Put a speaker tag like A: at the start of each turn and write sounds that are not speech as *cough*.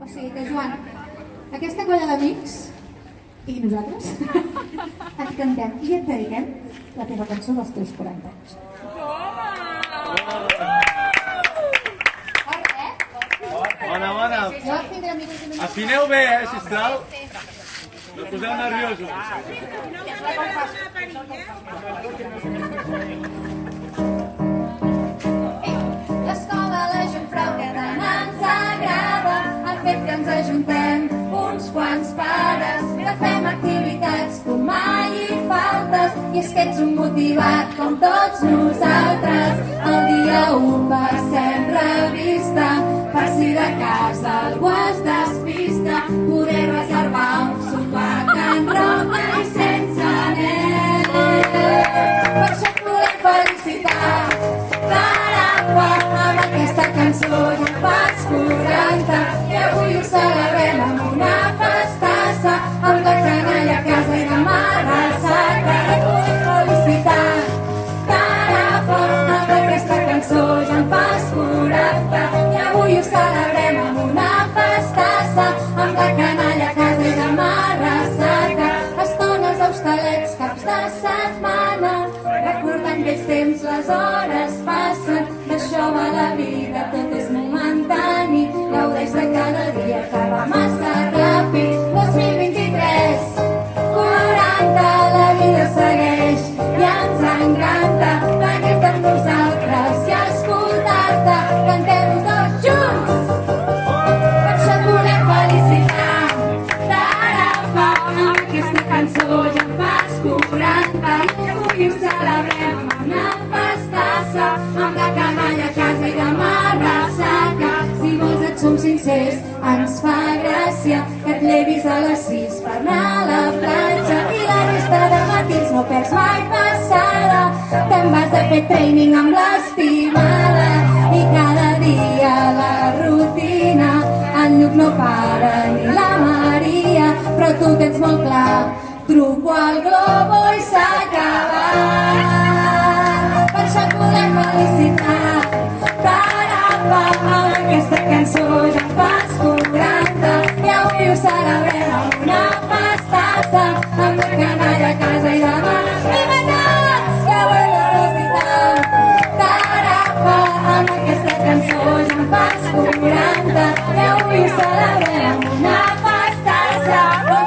A: O sigui que, Joan, aquesta colla d'amics i nosaltres *laughs* et cantem i et dediquem la teva cançó dels teus 40 anys.
B: Bona, bona.
A: Jo tindré i minuts.
B: Afineu bé, eh, sisplau. No poseu nerviosos.
A: L'escola, pares, que fem activitats com mai hi faltes, i és que ets un motivat com tots nosaltres. El dia 1 passem revista, per si de casa algú es despista, poder reservar un sopar que enroca i sense anell. Per això et volem felicitar, Tarafa, amb aquesta cançó ja en fas 40 i avui ho celebrem les hores passen d'això va la vida tot és momentani. Gaudeix de cada dia que va massa ràpid. 2023 40 la vida segueix i ens encanta sincers ens fa gràcia que et llevis a les 6 per anar a la platja i la resta de matins no perds mai passada. Te'n vas a fer training amb l'estimada i cada dia la rutina. En Lluc no para ni la Maria però tu tens molt clar truco al globo i s'ha acabat per això et volem felicitar Tarafa, amb aquesta cançó infants commoran-te, que avui celebrem una festa sagrada.